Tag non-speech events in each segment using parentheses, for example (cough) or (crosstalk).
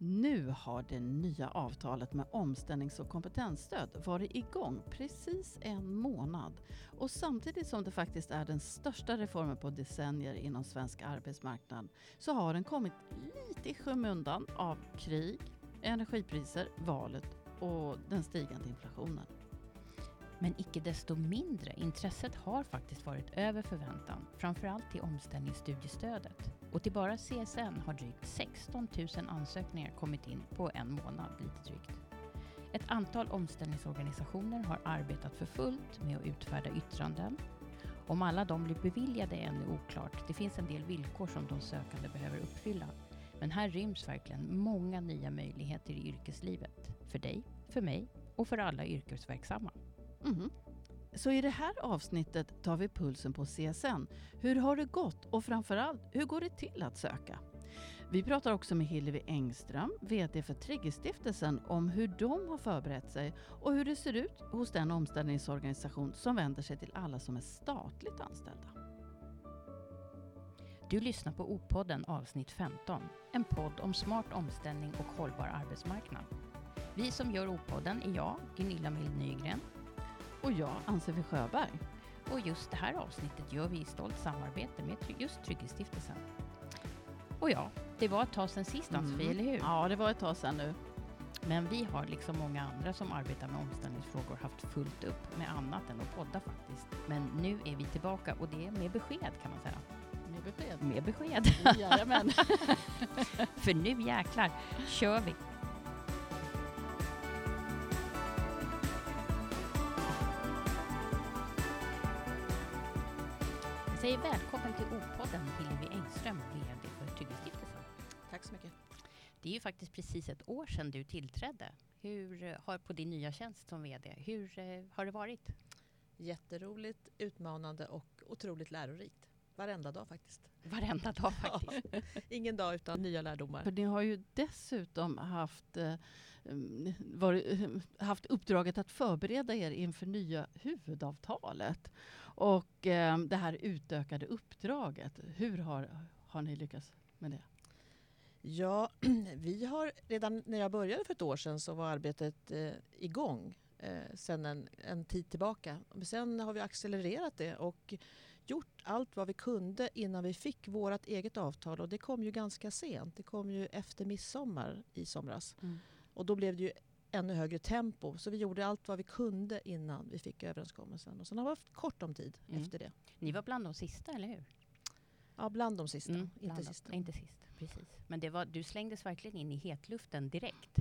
Nu har det nya avtalet med omställnings och kompetensstöd varit igång precis en månad. Och samtidigt som det faktiskt är den största reformen på decennier inom svensk arbetsmarknad så har den kommit lite i skymundan av krig, energipriser, valet och den stigande inflationen. Men icke desto mindre, intresset har faktiskt varit över förväntan, framförallt till omställningsstudiestödet. Och till bara CSN har drygt 16 000 ansökningar kommit in på en månad, lite drygt. Ett antal omställningsorganisationer har arbetat för fullt med att utfärda yttranden. Om alla de blir beviljade är ännu oklart. Det finns en del villkor som de sökande behöver uppfylla. Men här ryms verkligen många nya möjligheter i yrkeslivet. För dig, för mig och för alla yrkesverksamma. Mm. Så i det här avsnittet tar vi pulsen på CSN. Hur har det gått och framförallt, hur går det till att söka? Vi pratar också med Hillevi Engström, VD för Triggerstiftelsen, om hur de har förberett sig och hur det ser ut hos den omställningsorganisation som vänder sig till alla som är statligt anställda. Du lyssnar på O-podden avsnitt 15, en podd om smart omställning och hållbar arbetsmarknad. Vi som gör O-podden är jag, Gunilla Mild Nygren, och jag, Ann-Sofie Sjöberg. Och just det här avsnittet gör vi i stolt samarbete med just Trygghetsstiftelsen. Och ja, det var ett tag sedan sist Ann-Sofie, mm. eller hur? Ja, det var ett tag sedan nu. Men vi har liksom många andra som arbetar med omställningsfrågor haft fullt upp med annat än att podda faktiskt. Men nu är vi tillbaka och det är med besked kan man säga. Med besked? Med besked. Jajamän. (laughs) För nu jäklar kör vi. Säger välkommen till O-podden Hillevi Engström, VD för Trygghetsstiftelsen. Tack så mycket. Det är ju faktiskt precis ett år sedan du tillträdde. Hur eh, har på din nya tjänst som VD, hur eh, har det varit? Jätteroligt, utmanande och otroligt lärorikt. Varenda dag faktiskt. Varenda dag (laughs) faktiskt. Ja, ingen dag utan nya lärdomar. För ni har ju dessutom haft, eh, mm, varit, haft uppdraget att förbereda er inför nya huvudavtalet. Och eh, det här utökade uppdraget, hur har, har ni lyckats med det? Ja, (clears throat) vi har redan när jag började för ett år sedan så var arbetet eh, igång eh, sedan en, en tid tillbaka. Men sen har vi accelererat det och gjort allt vad vi kunde innan vi fick vårt eget avtal och det kom ju ganska sent. Det kom ju efter midsommar i somras. Mm. Och då blev det ju ännu högre tempo. Så vi gjorde allt vad vi kunde innan vi fick överenskommelsen. Och sen har vi haft kort om tid mm. efter det. Ni var bland de sista, eller hur? Ja, bland de sista. Mm, inte sista. Inte sist, precis. Men det var, du slängdes verkligen in i hetluften direkt.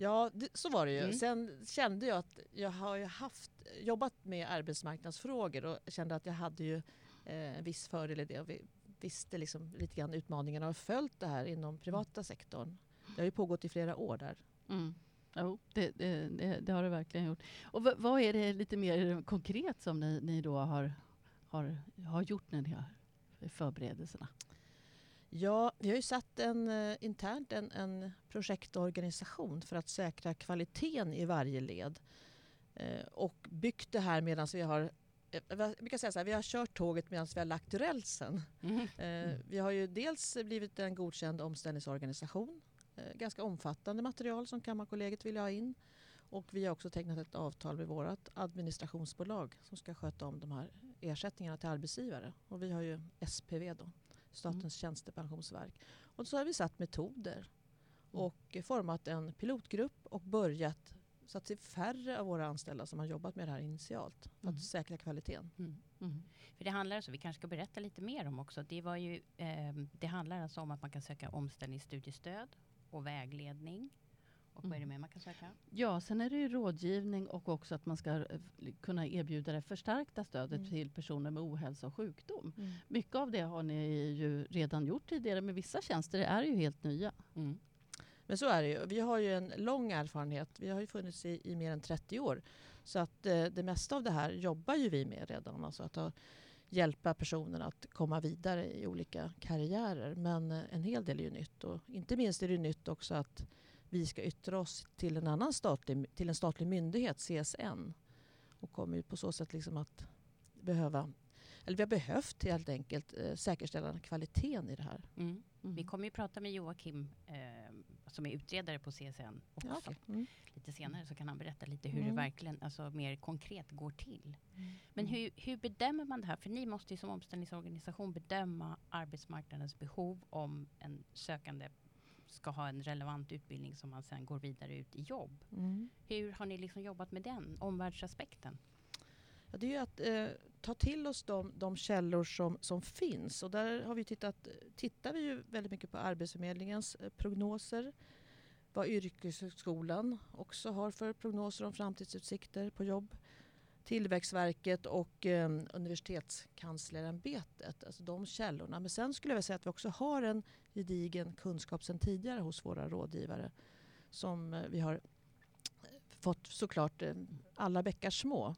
Ja, det, så var det ju. Mm. Sen kände jag att jag har ju haft, jobbat med arbetsmarknadsfrågor och kände att jag hade ju eh, en viss fördel i det. Och vi visste liksom lite grann utmaningarna och följt det här inom privata sektorn. Det har ju pågått i flera år där. Mm. Jo, det, det, det, har det verkligen gjort. Och vad är det lite mer konkret som ni, ni då har, har, har gjort när ni har förberedelserna? Ja, vi har ju satt en, uh, internt en, en projektorganisation för att säkra kvaliteten i varje led. Uh, och byggt det här medan vi har eh, jag brukar säga så här, vi har kört tåget medan vi har lagt rälsen. Mm. Vi har ju dels blivit en godkänd omställningsorganisation Eh, ganska omfattande material som Kammarkollegiet vill ha in. Och vi har också tecknat ett avtal med vårt administrationsbolag som ska sköta om de här ersättningarna till arbetsgivare. Och vi har ju SPV då, Statens mm. tjänstepensionsverk. Och så har vi satt metoder mm. och format en pilotgrupp och börjat så att det är färre av våra anställda som har jobbat med det här initialt för att mm. säkra kvaliteten. Mm. Mm. För det handlar alltså, vi kanske ska berätta lite mer om också. Det, var ju, eh, det handlar alltså om att man kan söka omställningsstudiestöd och vägledning. Och vad är det mm. mer man kan söka? Ja, sen är det ju rådgivning och också att man ska eh, kunna erbjuda det förstärkta stödet mm. till personer med ohälsa och sjukdom. Mm. Mycket av det har ni ju redan gjort tidigare, men vissa tjänster är ju helt nya. Mm. Men så är det ju. Vi har ju en lång erfarenhet. Vi har ju funnits i, i mer än 30 år. Så att eh, det mesta av det här jobbar ju vi med redan. Alltså att ha, hjälpa personer att komma vidare i olika karriärer. Men eh, en hel del är ju nytt och inte minst är det nytt också att vi ska yttra oss till en annan statlig, till en statlig myndighet, CSN. Och kommer ju på så sätt liksom att behöva, eller vi har behövt helt enkelt eh, säkerställa kvaliteten i det här. Mm. Mm. Vi kommer ju prata med Joakim eh, som är utredare på CSN också. Ja, okej. mm. Lite senare så kan han berätta lite hur Mm. det verkligen, alltså mer konkret går till. Men Mm. hur, hur bedömer man det här? För ni måste ju som omställningsorganisation bedöma arbetsmarknadens behov om en sökande ska ha en relevant utbildning som man sen går vidare ut i jobb. Mm. Hur har ni liksom jobbat med den omvärldsaspekten? Ja, det är ju att eh, ta till oss de, de källor som, som finns. Och där har vi tittat, tittar vi ju väldigt mycket på Arbetsförmedlingens eh, prognoser. Vad Yrkeshögskolan också har för prognoser om framtidsutsikter på jobb. Tillväxtverket och eh, Universitetskanslerämbetet. Alltså de källorna. Men sen skulle jag säga att vi också har en gedigen kunskap sedan tidigare hos våra rådgivare. Som eh, vi har fått såklart eh, alla bäckar små.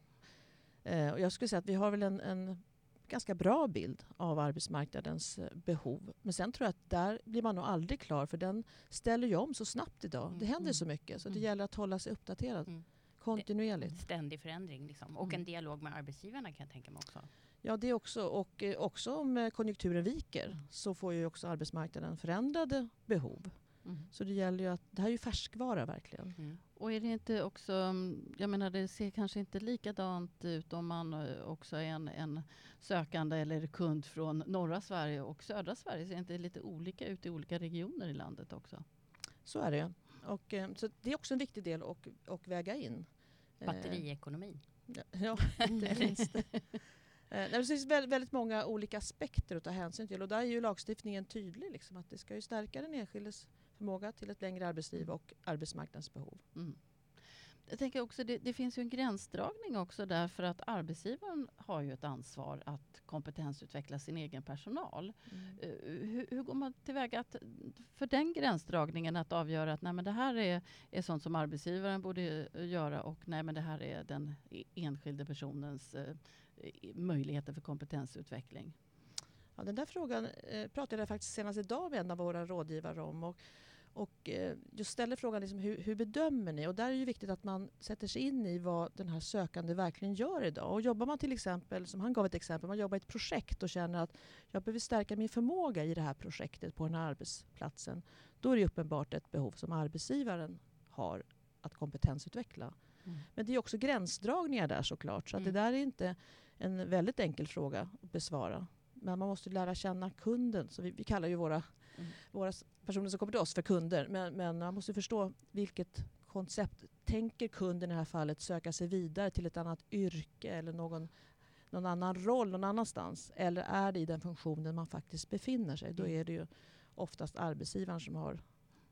Eh, och jag skulle säga att vi har väl en, en ganska bra bild av arbetsmarknadens eh, behov. Men sen tror jag att där blir man nog aldrig klar för den ställer ju om så snabbt idag. Mm. Det händer Mm. så mycket så det Mm. gäller att hålla sig uppdaterad Mm. Kontinuerligt. Ständig förändring liksom. och en Mm. dialog med arbetsgivarna kan jag tänka mig också. Ja, det också. Och eh, också om eh, konjunkturen viker Mm. så får ju också arbetsmarknaden förändrade behov. Så det gäller ju att, det här är ju färskvara verkligen. Mm. Och är det inte också, mm, jag menar det ser kanske inte likadant ut om man eh, också är en, en sökande eller kund från norra Sverige och södra Sverige. Ser inte det lite olika ut i olika regioner i landet också? Så är det. Och, eh, så det är också en viktig del att och väga in. Eh, Batteriekonomin. (laughs) Ja, inte minst. Eh, nej, men Det finns väldigt, väldigt många olika aspekter att ta hänsyn till och där är ju lagstiftningen tydlig. Liksom, att det ska ju stärka den enskildes förmåga till ett längre arbetsliv och arbetsmarknadens behov. Mm. Jag tänker också, det, det finns ju en gränsdragning också där för att arbetsgivaren har ju ett ansvar att kompetensutveckla sin egen personal. Eh, hur, hur går man tillväga att, för den gränsdragningen att avgöra att nej, men det här är, är sånt som arbetsgivaren borde eh, göra och nej, men det här är den e- enskilde personens eh, möjligheter för kompetensutveckling? Ja, den där frågan eh, pratade jag faktiskt senast idag med en av våra rådgivare om. Och, och eh, just ställer frågan liksom, hur, hur bedömer ni? Och där är det ju viktigt att man sätter sig in i vad den här sökande verkligen gör idag. Och jobbar man till exempel, som han gav ett exempel, man jobbar i ett projekt och känner att jag behöver stärka min förmåga i det här projektet på den här arbetsplatsen. Då är det uppenbart ett behov som arbetsgivaren har att kompetensutveckla. Mm. Men det är också gränsdragningar där såklart. Så att det Mm. där är inte en väldigt enkel fråga att besvara. Men man måste lära känna kunden. Så vi, vi kallar ju våra, Mm. våra personer som kommer till oss för kunder. Men, men man måste förstå vilket koncept. Tänker kunden i det här fallet söka sig vidare till ett annat yrke eller någon, någon annan roll någon annanstans? Eller är det i den funktionen man faktiskt befinner sig? Då Mm. är det ju oftast arbetsgivaren som har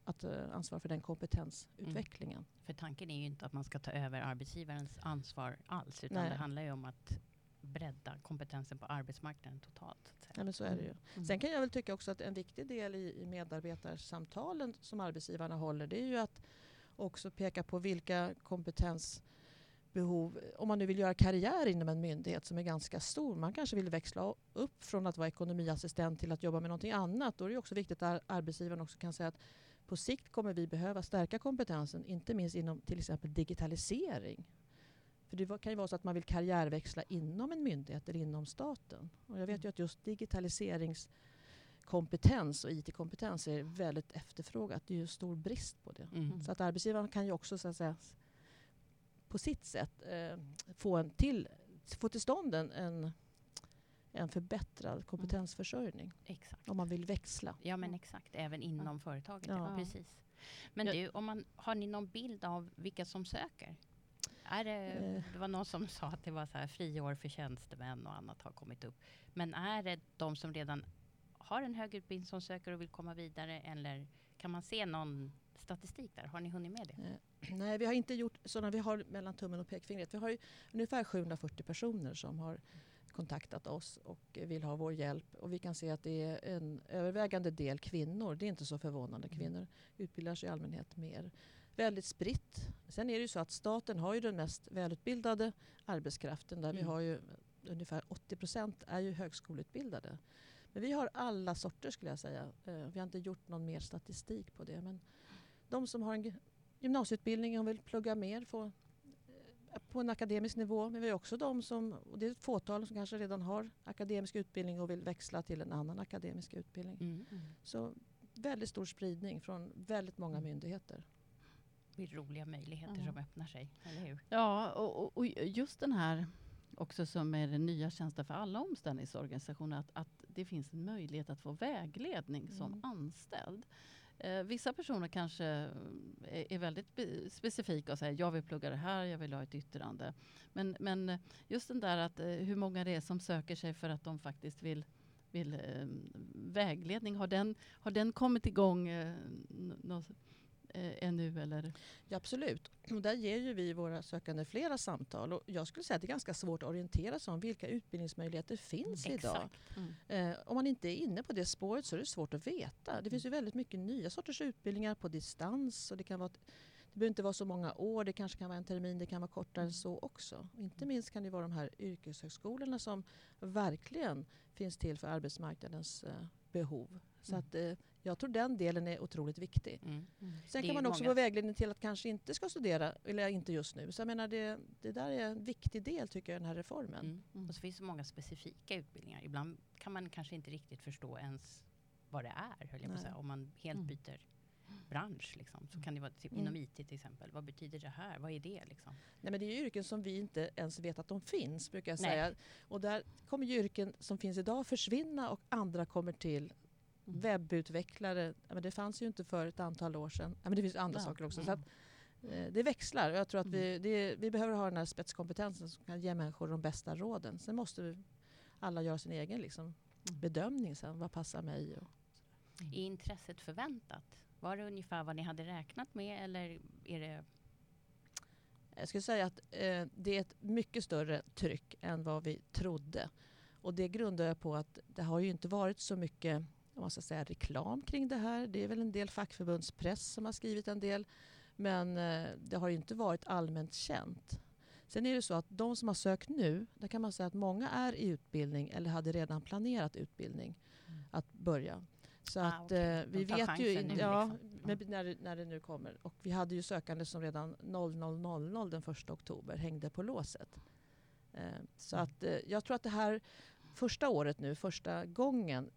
att eh, ansvara för den kompetensutvecklingen. För tanken är ju inte att man ska ta över arbetsgivarens ansvar alls, utan Nej. det handlar ju om att bredda kompetensen på arbetsmarknaden totalt. Ja, men så är det ju. Mm. Sen kan jag väl tycka också att en viktig del i, i medarbetarsamtalen som arbetsgivarna håller det är ju att också peka på vilka kompetensbehov, om man nu vill göra karriär inom en myndighet som är ganska stor, man kanske vill växla upp från att vara ekonomiassistent till att jobba med någonting annat. Då är det också viktigt att arbetsgivaren också kan säga att på sikt kommer vi behöva stärka kompetensen, inte minst inom till exempel digitalisering. För det kan ju vara så att man vill karriärväxla inom en myndighet eller inom staten. Och jag vet ju att just digitaliseringskompetens och IT-kompetens är väldigt efterfrågat. Det är ju stor brist på det. Mm. Så att arbetsgivaren kan ju också så att säga, på sitt sätt eh, få, en till, få till stånd en, en, en förbättrad kompetensförsörjning Exakt. om man vill växla. Ja men exakt, även inom företaget. Ja. Ja. precis. Men Ja. du, om man, har ni någon bild av vilka som söker? Är det, Eh. det var någon som sa att det var så här friår för tjänstemän och annat har kommit upp. Men är det de som redan har en hög utbildning som söker och vill komma vidare? Eller kan man se någon statistik där? Har ni hunnit med det? Eh, Nej, vi har inte gjort sådana. Vi har mellan tummen och pekfingret. Vi har ju ungefär 740 personer som har kontaktat oss och vill ha vår hjälp. Och vi kan se att det är en övervägande del kvinnor. Det är inte så förvånande. Mm. Kvinnor utbildar sig i allmänhet mer. Väldigt spritt. Sen är det ju så att staten har ju den mest välutbildade arbetskraften. Där vi Mm. har ju ungefär 80 procent är ju högskoleutbildade. Men vi har alla sorter skulle jag säga. Eh, Vi har inte gjort någon mer statistik på det. Men de som har en gymnasieutbildning och vill plugga mer få, eh, på en akademisk nivå. Men vi har också de som, och det är ett fåtal som kanske redan har akademisk utbildning och vill växla till en annan akademisk utbildning. Mm. Så väldigt stor spridning från väldigt många Mm. myndigheter. Blir roliga möjligheter Ja. som öppnar sig, eller hur? Ja, och, och, just den här också som är den nya tjänsten för alla omställningsorganisationer, att, att det finns en möjlighet att få vägledning som Mm. anställd. Eh, vissa personer kanske eh, är, är väldigt be- specifika och säger jag vill plugga det här, jag vill ha ett yttrande. Men, men just den där att eh, hur många det är som söker sig för att de faktiskt vill vill, eh, vägledning, har den, har den kommit igång eh, n- eh, ännu? Eller? Ja, absolut. Och där ger ju vi våra sökande flera samtal. Och jag skulle säga att det är ganska svårt att orientera sig om vilka utbildningsmöjligheter finns idag. Exakt. Eh, om man inte är inne på det spåret så är det svårt att veta. Det finns ju väldigt mycket nya sorters utbildningar på distans. Och det, kan vara, det behöver inte vara så många år, det kanske kan vara en termin, det kan vara kortare än så också. Inte minst kan det vara de här yrkeshögskolorna som verkligen finns till för arbetsmarknadens eh, behov. Så Mm. att, eh, jag tror den delen är otroligt viktig. Mm. Sen Det är kan man också många- få vägledning till att kanske inte ska studera, eller inte just nu. Så jag menar det, det där är en viktig del tycker jag i den här reformen. Mm. Mm. Och så finns det många specifika utbildningar. Ibland kan man kanske inte riktigt förstå ens vad det är, höll jag på att säga. Om man helt Mm. byter bransch. Liksom. Så kan det vara typ Mm. inom IT till exempel. Vad betyder det här? Vad är det? Liksom? Nej, men det är yrken som vi inte ens vet att de finns, brukar jag Nej. säga. Och där kommer yrken som finns idag försvinna och andra kommer till. Mm. Webbutvecklare, men det fanns ju inte för ett antal år sedan. Men det finns andra Ja. saker också. Mm. Så att, eh, det växlar jag tror att vi, Mm. det, vi behöver ha den här spetskompetensen som kan ge människor de bästa råden. Sen måste vi alla göra sin egen liksom, Mm. bedömning sen. Vad passar mig? Och, Är intresset förväntat? Var det ungefär vad ni hade räknat med eller är det... Jag skulle säga att eh, det är ett mycket större tryck än vad vi trodde. Och det grundar jag på att det har ju inte varit så mycket om man ska säga, reklam kring det här. Det är väl en del fackförbundspress som har skrivit en del. Men eh, det har ju inte varit allmänt känt. Sen är det så att de som har sökt nu, där kan man säga att många är i utbildning eller hade redan planerat utbildning Mm. att börja. Så Ah, att okej. eh, vi vet ju nu, ja, liksom. med, när, det- när det nu kommer. Och vi hade ju sökande som redan 00.00 den 1 oktober hängde på låset. Eh, så Mm. att eh, jag tror att det här första året nu, första gången,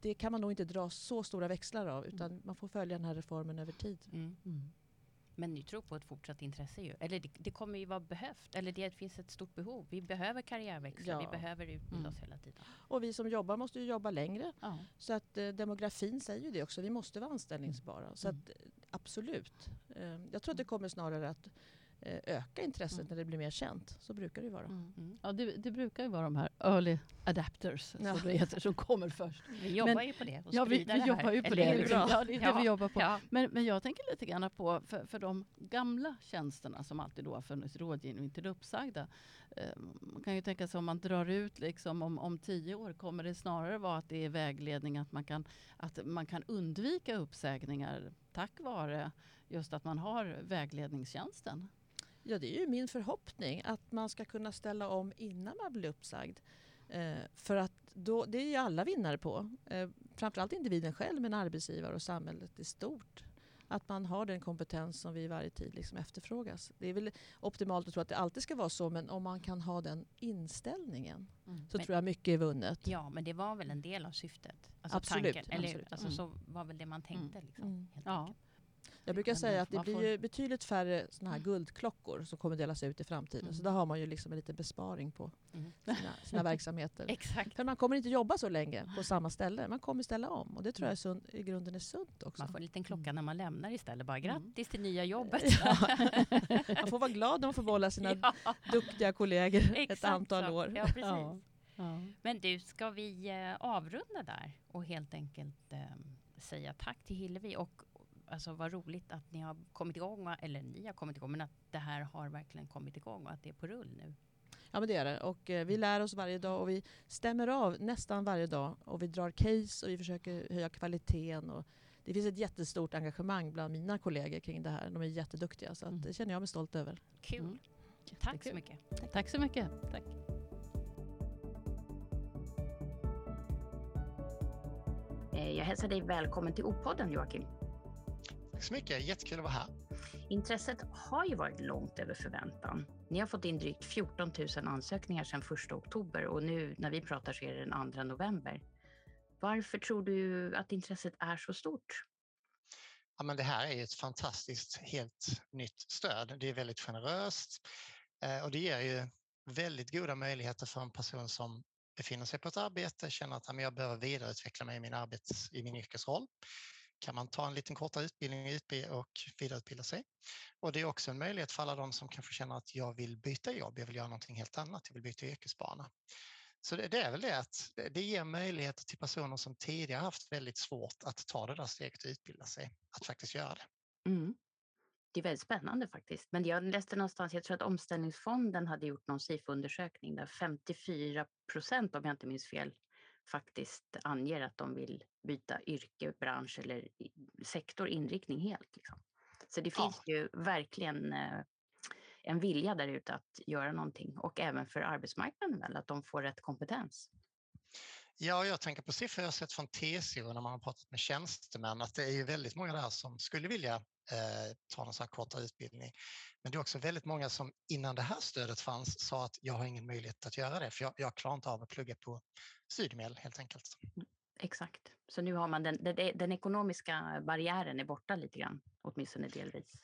det kan man nog inte dra så stora växlar av utan man får följa den här reformen över tid. Mm. Mm. Men ni tror på ett fortsatt intresse ju. Eller det, det kommer ju vara behövt. Eller det finns ett stort behov. Vi behöver karriärväxla. Ja. Vi behöver utbilda Mm. oss hela tiden. Och vi som jobbar måste ju jobba längre. Ja. Så att eh, demografin säger ju det också, vi måste vara anställningsbara. Så Mm. att, eh, absolut. Eh, jag tror att det kommer snarare att öka intresset Mm. när det blir mer känt. Så brukar det ju vara. Mm. Mm. Ja, det, det brukar ju vara de här early adapters Ja. som det heter, som kommer först. (laughs) Vi jobbar Men- ju på det. Och Ja, vi, vi det här. jobbar ju på Eller det. Liksom. Ja, det är det Ja. vi jobbar på. Ja. Men, men jag tänker lite grann på, för, för de gamla tjänsterna som alltid då har funnits, rådgivning till uppsagda. Eh, man kan ju tänka sig om man drar ut liksom om, om tio år, kommer det snarare vara att det är vägledning, att man kan, att man kan undvika uppsägningar tack vare just att man har vägledningstjänsten? Ja, det är ju min förhoppning att man ska kunna ställa om innan man blir uppsagd. Eh, för att då, det är ju alla vinnare på. Eh, framförallt individen själv, men arbetsgivare och samhället i stort. Att man har den kompetens som vi i varje tid liksom efterfrågas. Det är väl optimalt att tro att det alltid ska vara så, men om man kan ha den inställningen så Men- tror jag mycket är vunnet. Ja, men det var väl en del av syftet? Alltså Absolut, Tanken, eller, absolut. Alltså, Mm. Så var väl det man tänkte. Liksom, Mm. Ja. enkelt. Jag brukar säga att det blir ju betydligt färre såna här guldklockor som kommer delas ut i framtiden. Mm. Så där har man ju liksom en liten besparing på Mm. sina, sina (laughs) verksamheter. Exakt. För man kommer inte jobba så länge på samma ställe. Man kommer ställa om. Och det tror jag är sund, i grunden är sunt också. Man får en liten klocka Mm. när man lämnar istället. Bara Mm. grattis till nya jobbet. (laughs) Ja. (laughs) Man får vara glad när man får behålla sina Ja, duktiga kollegor ett exakt antal så. år. Ja, precis. Ja. Ja. Men du, ska vi eh, avrunda där och helt enkelt eh, säga tack till Hillevi och alltså vad roligt att ni har kommit igång, eller ni har kommit igång, men att det här har verkligen kommit igång och att det är på rull nu. Ja men det är det. Och eh, vi lär oss varje dag och vi stämmer av nästan varje dag. Och vi drar case och vi försöker höja kvaliteten. Och det finns ett jättestort engagemang bland mina kollegor kring det här. De är jätteduktiga. Så att, Mm. det känner jag mig stolt över. Kul. Mm. Tack så mycket. Tack så mycket. Tack. Eh, Jag hälsar dig välkommen till O-podden Joakim. Tack så mycket, jättekul att vara här. Intresset har ju varit långt över förväntan. Ni har fått in drygt 14 000 ansökningar sedan 1 oktober och nu när vi pratar så är det den 2 november. Varför tror du att intresset är så stort? Ja, men det här är ett fantastiskt helt nytt stöd. Det är väldigt generöst eh, och det ger ju väldigt goda möjligheter för en person som befinner sig på ett arbete, känner att jag behöver vidareutveckla mig i min, arbets, i min yrkesroll. Kan man ta en liten kortare utbildning och vidareutbilda sig. Och det är också en möjlighet för alla de som kanske känner att jag vill byta jobb, jag vill göra någonting helt annat, jag vill byta yrkesbana. Så det, det är väl det att det ger möjligheter till personer som tidigare haft väldigt svårt att ta det där steget och utbilda sig, att faktiskt göra det. Mm. Det är väldigt spännande faktiskt. Men jag läste någonstans, jag tror att Omställningsfonden hade gjort någon SIFO-undersökning där 54 procent, om jag inte minns fel, faktiskt anger att de vill byta yrke, bransch eller sektor, inriktning helt. Liksom. Så det finns ja. ju verkligen eh, en vilja där ute att göra någonting och även för arbetsmarknaden väl, att de får rätt kompetens. Ja, jag tänker på siffror jag sett från TCO när man har pratat med tjänstemän att det är ju väldigt många där som skulle vilja eh, ta någon sån här kortare utbildning. Men det är också väldigt många som innan det här stödet fanns sa att jag har ingen möjlighet att göra det för jag, jag klarar inte av att plugga på studiemedel helt enkelt. Exakt, så nu har man den, den, den ekonomiska barriären är borta lite grann, åtminstone delvis.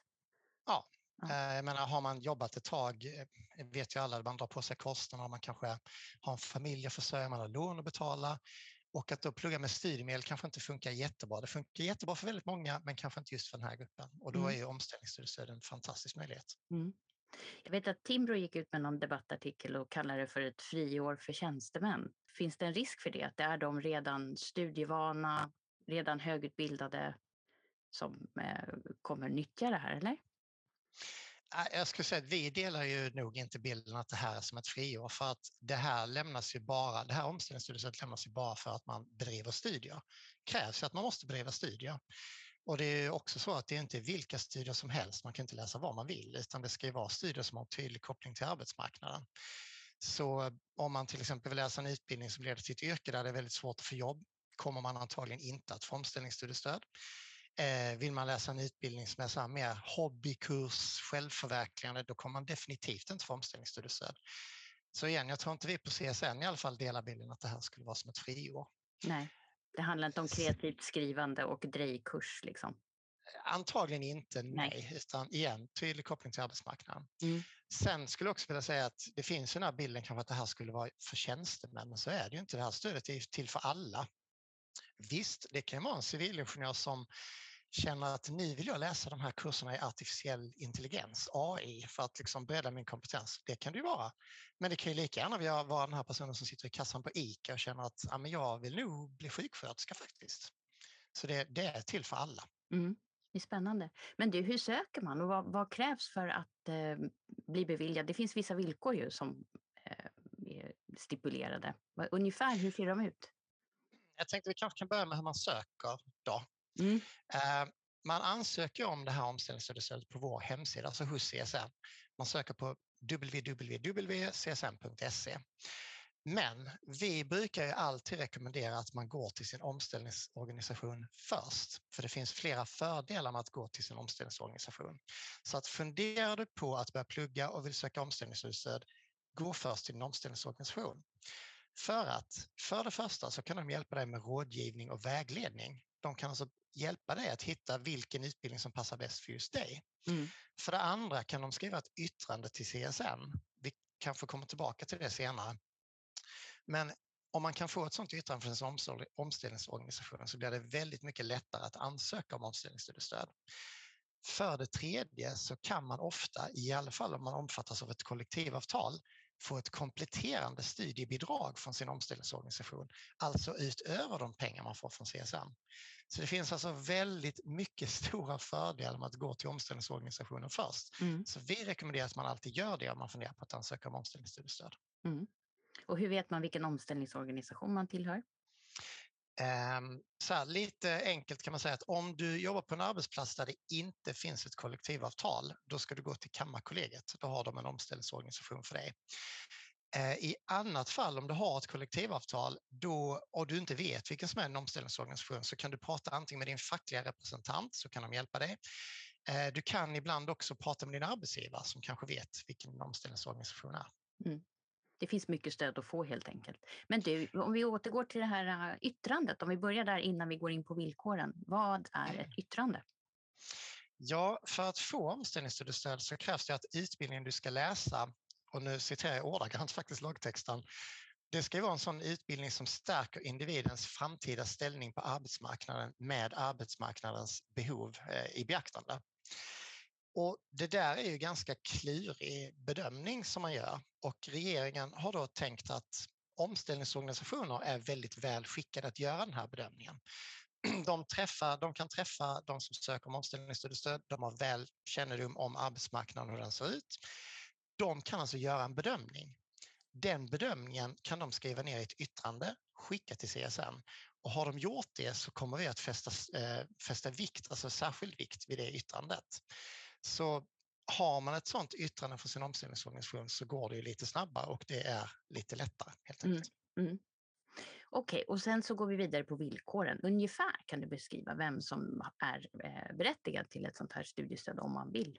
Ja, Ja. Jag menar, har man jobbat ett tag, eh, vet ju alla, man drar på sig kostnader, man kanske har en familj att försörja, man har lån att betala och att då plugga med studiemedel kanske inte funkar jättebra. Det funkar jättebra för väldigt många, men kanske inte just för den här gruppen. Och då mm. är ju omställningsstudiestöd en fantastisk möjlighet. Mm. Jag vet att Timbro gick ut med någon debattartikel och kallade det för ett friår för tjänstemän. Finns det en risk för det, att det är de redan studievana, redan högutbildade som eh, kommer nyttja det här, eller? Äh, jag skulle säga att vi delar ju nog inte bilden att det här är som ett friår för att det här lämnas ju bara, det här omställningsstudiestödet lämnas ju bara för att man bedriver studier. Det krävs ju att man måste bedriva studier. Och det är också så att det är inte vilka studier som helst, man kan inte läsa vad man vill, utan det ska ju vara studier som har tydlig koppling till arbetsmarknaden. Så om man till exempel vill läsa en utbildning som leder till ett yrke där det är väldigt svårt att få jobb, kommer man antagligen inte att få omställningsstudiestöd. Eh, vill man läsa en utbildning som är så mer hobbykurs, självförverkligande, då kommer man definitivt inte få omställningsstudiestöd. Så igen, jag tror inte vi på CSN i alla fall delar bilden att det här skulle vara som ett friår. Nej, det handlar inte om kreativt skrivande och drejkurs liksom? Antagligen inte, nej. nej. Utan igen, tydlig koppling till arbetsmarknaden. Mm. Sen skulle jag också vilja säga att det finns den här bilden kanske att det här skulle vara för tjänstemän, men så är det ju inte. Det här stödet är till för alla. Visst, det kan vara en civilingenjör som känner att nu vill jag läsa de här kurserna i artificiell intelligens, AI, för att liksom bredda min kompetens. Det kan det ju vara. Men det kan ju lika gärna vara den här personen som sitter i kassan på ICA och känner att ja, men jag vill nog bli sjuksköterska faktiskt. Så det, det är till för alla. Mm. Det är spännande. Men du, hur söker man och vad, vad krävs för att eh, bli beviljad? Det finns vissa villkor ju som eh, är stipulerade. Ungefär hur ser de ut? Jag tänkte vi kanske kan börja med hur man söker då. Mm. Uh, man ansöker om det här omställningsstudiestödet på vår hemsida, alltså hos CSN. Man söker på www.csn.se. Men vi brukar ju alltid rekommendera att man går till sin omställningsorganisation först, för det finns flera fördelar med att gå till sin omställningsorganisation. Så att funderar du på att börja plugga och vill söka omställningsstöd, gå först till din omställningsorganisation. För att för det första så kan de hjälpa dig med rådgivning och vägledning. De kan alltså hjälpa dig att hitta vilken utbildning som passar bäst för just dig. Mm. För det andra kan de skriva ett yttrande till CSN. Vi kanske kommer tillbaka till det senare. Men om man kan få ett sådant yttrande från omställningsorganisationen så blir det väldigt mycket lättare att ansöka om omställningsstudiestöd. För det tredje så kan man ofta, i alla fall om man omfattas av ett kollektivavtal, få ett kompletterande studiebidrag från sin omställningsorganisation, alltså utöver de pengar man får från CSN. Så det finns alltså väldigt mycket (laughs) stora fördelar med att gå till omställningsorganisationen först. Mm. Så vi rekommenderar att man alltid gör det om man funderar på att ansöka om omställningsstudiestöd. Mm. Och hur vet man vilken omställningsorganisation man tillhör? Ehm, så här, lite enkelt kan man säga att om du jobbar på en arbetsplats där det inte finns ett kollektivavtal, då ska du gå till Kammarkollegiet. Då har de en omställningsorganisation för dig. Ehm, I annat fall, om du har ett kollektivavtal då, och du inte vet vilken som är en omställningsorganisation så kan du prata antingen med din fackliga representant så kan de hjälpa dig. Ehm, du kan ibland också prata med din arbetsgivare som kanske vet vilken omställningsorganisation är. Mm det finns mycket stöd att få helt enkelt. Men du, om vi återgår till det här äh, yttrandet, om vi börjar där innan vi går in på villkoren. Vad är ett yttrande? Ja, för att få omställningsstudiestöd så krävs det att utbildningen du ska läsa, och nu citerar jag ordagrant faktiskt lagtexten, det ska vara en sån utbildning som stärker individens framtida ställning på arbetsmarknaden med arbetsmarknadens behov eh, i beaktande. Och det där är ju ganska klurig bedömning som man gör och regeringen har då tänkt att omställningsorganisationer är väldigt väl skickade att göra den här bedömningen. (clears throat) De, träffar, de kan träffa de som söker om omställningsstudiestöd, de har väl kännedom om arbetsmarknaden och hur den ser ut. De kan alltså göra en bedömning. Den bedömningen kan de skriva ner i ett yttrande, skicka till CSN och har de gjort det så kommer vi att fästa, eh, fästa vikt, alltså särskild vikt vid det yttrandet. Så har man ett sådant yttrande från sin omställningsorganisation så går det ju lite snabbare och det är lite lättare helt Mm, enkelt. mm. Okej, och sen så går vi vidare på villkoren. Ungefär kan du beskriva vem som är eh, berättigad till ett sånt här studiestöd om man vill.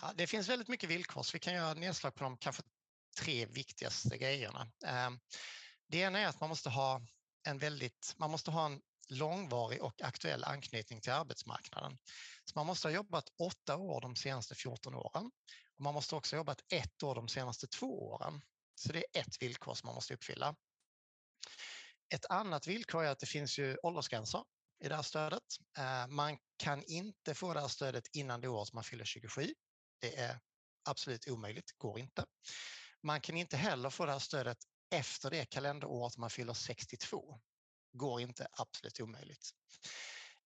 Ja, det finns väldigt mycket villkor så vi kan göra nedslag på de kanske tre viktigaste grejerna. Ehm, Det ena är att man måste ha en väldigt, man måste ha en långvarig och aktuell anknytning till arbetsmarknaden. Så man måste ha jobbat åtta år de senaste 14 åren och man måste också ha jobbat ett år de senaste två åren. Så det är ett villkor som man måste uppfylla. Ett annat villkor är att det finns ju åldersgränser i det här stödet. Eh, man kan inte få det här stödet innan det året man fyller 27. Det är absolut omöjligt, går inte. Man kan inte heller få det här stödet efter det kalenderåret man fyller 62. Går inte, absolut omöjligt.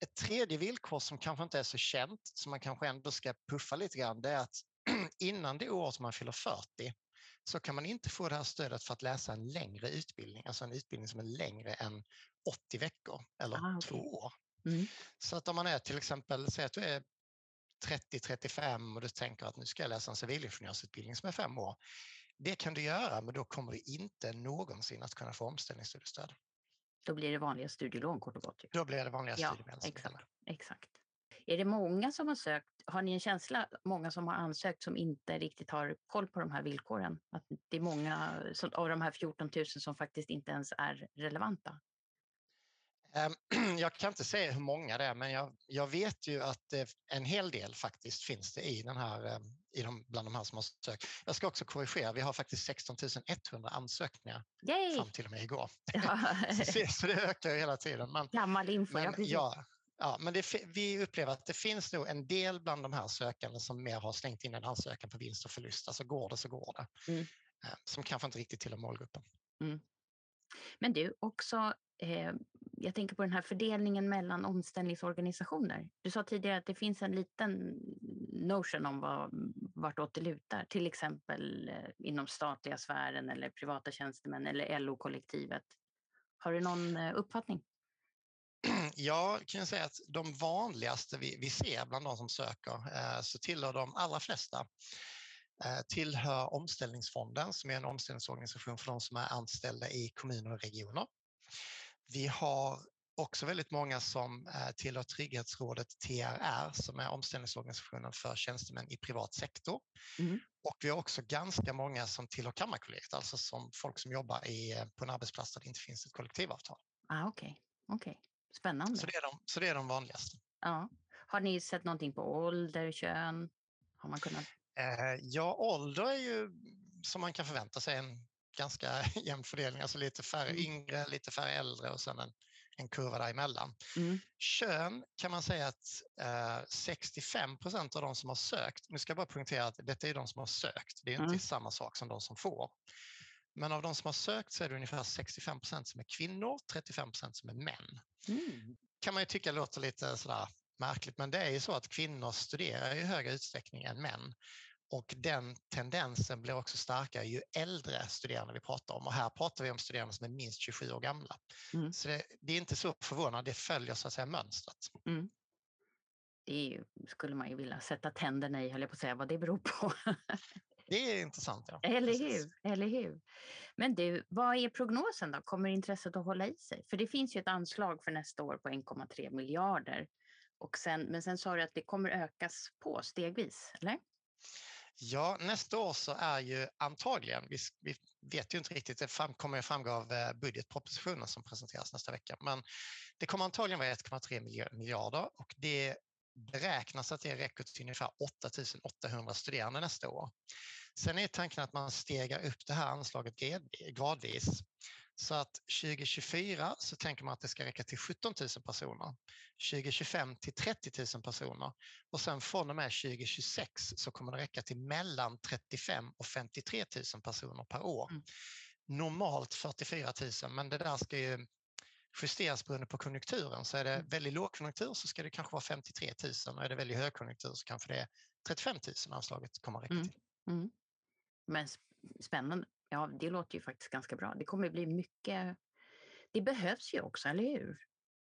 Ett tredje villkor som kanske inte är så känt, som man kanske ändå ska puffa lite grann, det är att (clears throat) innan det året man fyller 40 så kan man inte få det här stödet för att läsa en längre utbildning, alltså en utbildning som är längre än 80 veckor eller Ah, två okej. år. Mm. Så att om man är till exempel, säg att du är 30-35 och du tänker att nu ska jag läsa en civilingenjörsutbildning som är fem år. Det kan du göra, men då kommer du inte någonsin att kunna få omställningsstudiestöd. Då blir det vanliga studielån kort och gott. Då blir det vanliga Ja, exakt. Exakt. Är det många som har sökt? Har ni en känsla, många som har ansökt som inte riktigt har koll på de här villkoren? Att det är många av de här 14 000 som faktiskt inte ens är relevanta? Ehm, (clears throat) Jag kan inte säga hur många det är, men jag, jag vet ju att en hel del faktiskt finns det i den här, eh, i de, bland de här som har sökt. Jag ska också korrigera, vi har faktiskt 16 100 ansökningar Yay! fram till och med igår. (laughs) Ja, (laughs) Så, det- så det ökar hela tiden. Men, Gammal info, ja men, precis. ja, ja, men det, vi upplever att det finns nog en del bland de här sökande som mer har slängt in en ansökan på vinst och förlust. Alltså går det så går det. Mm. Eh, Som kanske inte riktigt tillhör målgruppen. Men du, också, eh, jag tänker på den här fördelningen mellan omställningsorganisationer. Du sa tidigare att det finns en liten notion om vad, vartåt det lutar, till exempel eh, inom statliga sfären eller privata tjänstemän eller LO-kollektivet. Har du någon eh, uppfattning? (clears throat) Jag kan säga att de vanligaste vi, vi ser bland de som söker eh, så tillhör de allra flesta tillhör Omställningsfonden som är en omställningsorganisation för de som är anställda i kommuner och regioner. Vi har också väldigt många som eh, tillhör Trygghetsrådet TRR som är omställningsorganisationen för tjänstemän i privat sektor. Mm. Och vi har också ganska många som tillhör Kammarkollegiet, alltså som folk som jobbar i, eh, på en arbetsplats där det inte finns ett kollektivavtal. Ah, Okej, okej. Spännande. Så det är de, så det är de vanligaste. Ja. Har ni sett någonting på ålder, kön? Har man kunnat... Eh, ja, ålder är ju som man kan förvänta sig en ganska (laughs) jämn fördelning, alltså lite färre Mm. yngre, lite färre äldre och sen en, en kurva däremellan. Mm. Kön kan man säga att eh, 65 procent av de som har sökt, nu ska jag bara poängtera att detta är de som har sökt, det är inte Mm. samma sak som de som får. Men av de som har sökt så är det ungefär 65 procent som är kvinnor, 35 procent som är män Mm. kan man ju tycka låter lite sådär märkligt, men det är ju så att kvinnor studerar i högre utsträckning än män. Och den tendensen blir också starkare ju äldre studerande vi pratar om. Och här pratar vi om studerande som är minst 27 år gamla. Mm. Så det, det är inte så förvånande, det följer så att säga mönstret. Det är ju, skulle man ju vilja sätta tänderna i, höll jag på att säga, vad det beror på. Det är intressant. Ja. Eller hur? Eller hur? Men du, vad är prognosen då? Kommer intresset att hålla i sig? För det finns ju ett anslag för nästa år på 1,3 miljarder. Och sen, men sen sa du att det kommer ökas på stegvis, eller? Ja, nästa år så är ju antagligen, vi, vi vet ju inte riktigt, det fram, kommer att framgå av eh, budgetpropositionen som presenteras nästa vecka, men det kommer antagligen vara 1,3 miljarder och det beräknas att det räcker till ungefär 8 800 studerande nästa år. Sen är tanken att man stegar upp det här anslaget gradvis. Så att 2024 så tänker man att det ska räcka till 17 000 personer, 2025 till 30 000 personer och sen från och med 2026 så kommer det räcka till mellan 35 och 53 000 personer per år. Mm. Normalt 44 000, men det där ska ju justeras beroende på konjunkturen. Så är det mm. väldigt lågkonjunktur så ska det kanske vara 53 000 och är det väldigt högkonjunktur så kanske det är 35 000 anslaget kommer att räcka mm. till. Mm. Men spännande. Ja, det låter ju faktiskt ganska bra. Det kommer bli mycket. Det behövs ju också, eller hur?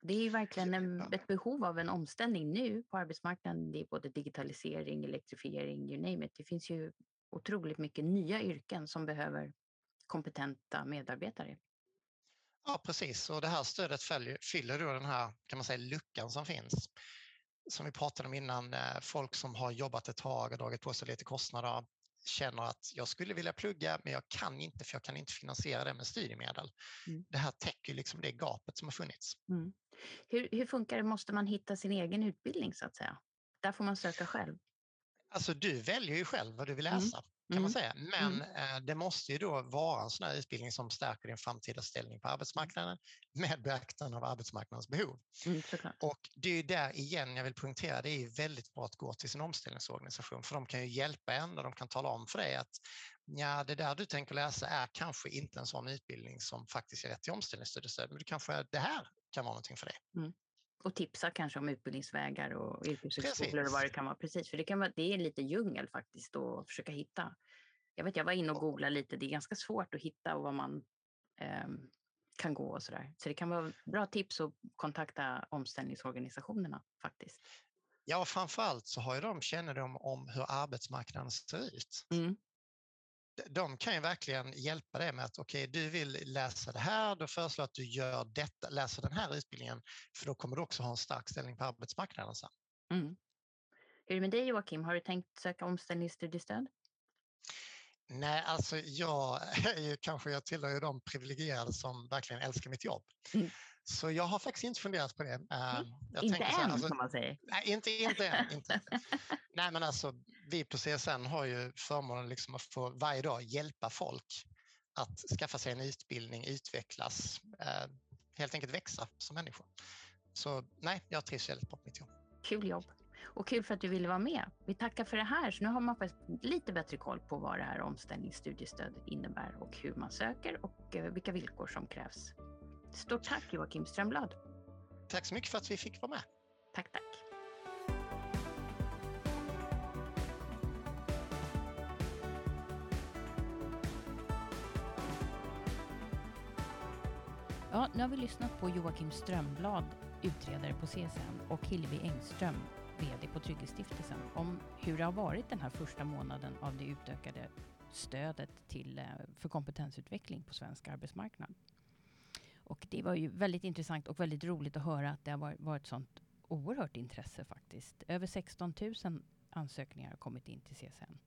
Det är ju verkligen en, ett behov av en omställning nu på arbetsmarknaden. Det är både digitalisering, elektrifiering, you name it. Det finns ju otroligt mycket nya yrken som behöver kompetenta medarbetare. Ja, precis. Och det här stödet följer, fyller då den här kan man säga, luckan som finns. Som vi pratade om innan, eh, folk som har jobbat ett tag och dragit på sig lite kostnader känner att jag skulle vilja plugga men jag kan inte för jag kan inte finansiera det med studiemedel. Mm. Det här täcker liksom det gapet som har funnits. Mm. Hur, hur funkar det? Måste man hitta sin egen utbildning så att säga? Där får man söka själv? Alltså du väljer ju själv vad du vill mm. läsa. Mm kan mm. man säga. Men mm. Eh, det måste ju då vara en sån här utbildning som stärker din framtida ställning på arbetsmarknaden med beaktande av arbetsmarknadens behov. Mm, och det är ju där igen jag vill poängtera, det är väldigt bra att gå till sin omställningsorganisation för de kan ju hjälpa en och de kan tala om för dig att ja, det där du tänker läsa är kanske inte en sån utbildning som faktiskt är rätt till omställningsstudiestöd, men det kanske det här kan vara någonting för dig. Mm. Och tipsa kanske om utbildningsvägar och yrkeshögskolor och vad det kan vara. Precis, för det, kan vara, det är lite djungel faktiskt att försöka hitta. Jag vet, jag var inne och googlade lite. Det är ganska svårt att hitta och vad man eh, kan gå och så där. Så det kan vara bra tips att kontakta omställningsorganisationerna faktiskt. Ja, framförallt så har ju de kännedom om hur arbetsmarknaden ser ut. Mm de kan ju verkligen hjälpa dig med att okej, okay, du vill läsa det här, då föreslår jag att du gör detta, läser den här utbildningen, för då kommer du också ha en stark ställning på arbetsmarknaden sen. Mm. Hur är det med dig Joakim, har du tänkt söka omställningsstudiestöd? Nej, alltså jag (laughs) är ju kanske, jag tillhör ju de privilegierade som verkligen älskar mitt jobb. Mm. Så jag har faktiskt inte funderat på det. Mm. Jag inte än, här, alltså, som man säger. Nej, inte, inte än. (laughs) Inte. nej, men alltså, vi på CSN har ju förmånen liksom att få varje dag hjälpa folk att skaffa sig en utbildning, utvecklas, eh, helt enkelt växa som människa. Så nej, jag trivs väldigt bra på mitt jobb. Kul jobb. Och kul för att du ville vara med. Vi tackar för det här. Så nu har man lite bättre koll på vad det här omställningsstudiestöd innebär och hur man söker och eh, vilka villkor som krävs. Stort tack Joakim Strömblad. Tack så mycket för att vi fick vara med. Tack, tack. Ja, nu har vi lyssnat på Joakim Strömblad, utredare på CSN och Hillevi Engström, VD på Trygghetsstiftelsen, om hur det har varit den här första månaden av det utökade stödet till, eh, för kompetensutveckling på svensk arbetsmarknad. Och det var ju väldigt intressant och väldigt roligt att höra att det har varit sånt oerhört intresse faktiskt. Över 16 000 ansökningar har kommit in till CSN.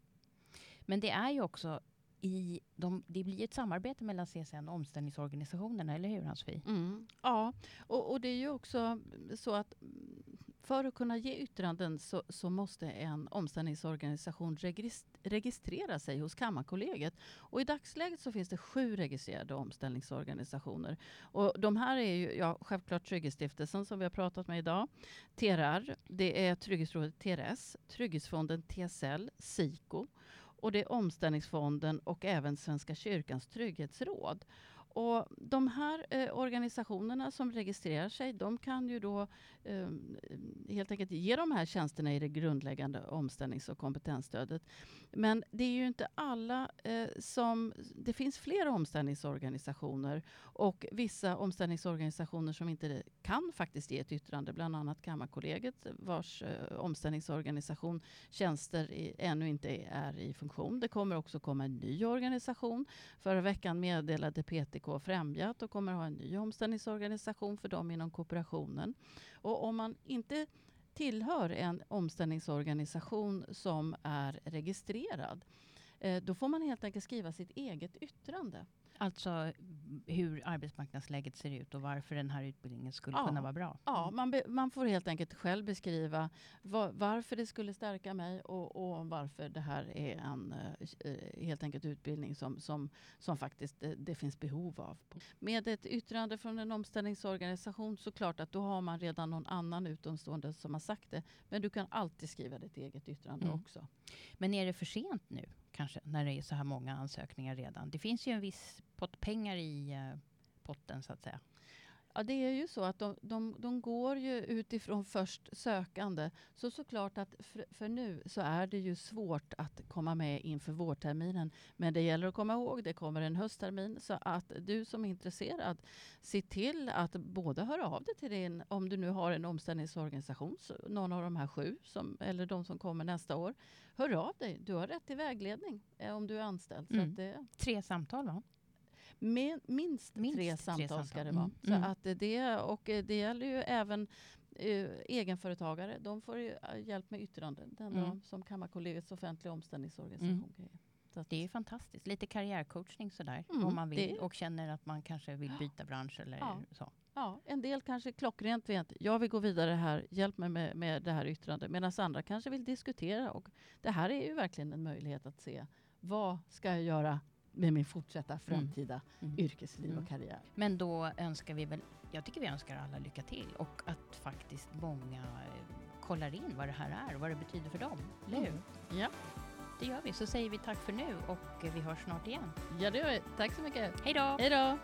Men det är ju också i de, det blir ett samarbete mellan CSN och omställningsorganisationerna, eller hur Hans-Fie? Mm, ja, och, och, det är ju också så att för att kunna ge yttranden så, så måste en omställningsorganisation registrera sig hos Kammarkollegiet. Och I dagsläget så finns det sju registrerade omställningsorganisationer. Och de här är ju ja, självklart Trygghetsstiftelsen som vi har pratat med idag. TRR, det är Trygghetsrådet TRS, Trygghetsfonden TSL, SIKO och det är Omställningsfonden och även Svenska kyrkans trygghetsråd. Och de här eh, organisationerna som registrerar sig, de kan ju då eh, helt enkelt ge de här tjänsterna i det grundläggande omställnings och kompetensstödet. Men det är ju inte alla eh, som... Det finns flera omställningsorganisationer och vissa omställningsorganisationer som inte kan faktiskt ge ett yttrande, bland annat Kammarkollegiet vars eh, omställningsorganisation tjänster i, ännu inte är i funktion. Det kommer också komma en ny organisation. Förra veckan meddelade PTK Främjat och kommer ha en ny omställningsorganisation för dem inom kooperationen. Och om man inte tillhör en omställningsorganisation som är registrerad, eh, då får man helt enkelt skriva sitt eget yttrande. Alltså hur arbetsmarknadsläget ser ut och varför den här utbildningen skulle Ja. kunna vara bra. Ja, Mm. man, be, man får helt enkelt själv beskriva va- varför det skulle stärka mig och, och varför det här är en eh, eh, helt enkelt utbildning som, som, som faktiskt det, det finns behov av. Med ett yttrande från en omställningsorganisation så klart att då har man redan någon annan utomstående som har sagt det. Men du kan alltid skriva ditt eget yttrande Mm. också. Men är det för sent nu kanske när det är så här många ansökningar redan? Det finns ju en viss pott pengar i eh, potten så att säga. Ja, det är ju så att de, de, de går ju utifrån först sökande. Så såklart att för, för nu så är det ju svårt att komma med inför vårterminen. Men det gäller att komma ihåg, det kommer en hösttermin. Så att du som är intresserad, se till att både höra av dig till din, om du nu har en omställningsorganisation, någon av de här sju, som, eller de som kommer nästa år. Hör av dig, du har rätt till vägledning eh, om du är anställd. Mm. det, Tre samtal va? Min, minst, Minst tre tre samtal ska samtal. det vara. Mm. Så Mm. att det, och det gäller ju även eh, egenföretagare. De får ju eh, hjälp med yttranden. Den Mm. som Kammarkollegiets offentliga omställningsorganisation. att, Det är fantastiskt. Lite karriärcoachning sådär Mm, om man vill och känner att man kanske vill byta bransch eller Ja. så. ja, en del kanske klockrent vet, jag vill gå vidare här, hjälp mig med, med det här yttrandet. Medan andra kanske vill diskutera. Och det här är ju verkligen en möjlighet att se vad ska jag göra med min fortsatta framtida Mm. yrkesliv Mm. och karriär. Men då önskar vi väl, jag tycker vi önskar alla lycka till och att faktiskt många eh, kollar in vad det här är och vad det betyder för dem. Eller hur? Ja. Det gör vi. Så säger vi tack för nu och vi hörs snart igen. Ja, det gör vi. Tack så mycket. Hej då! Hej då!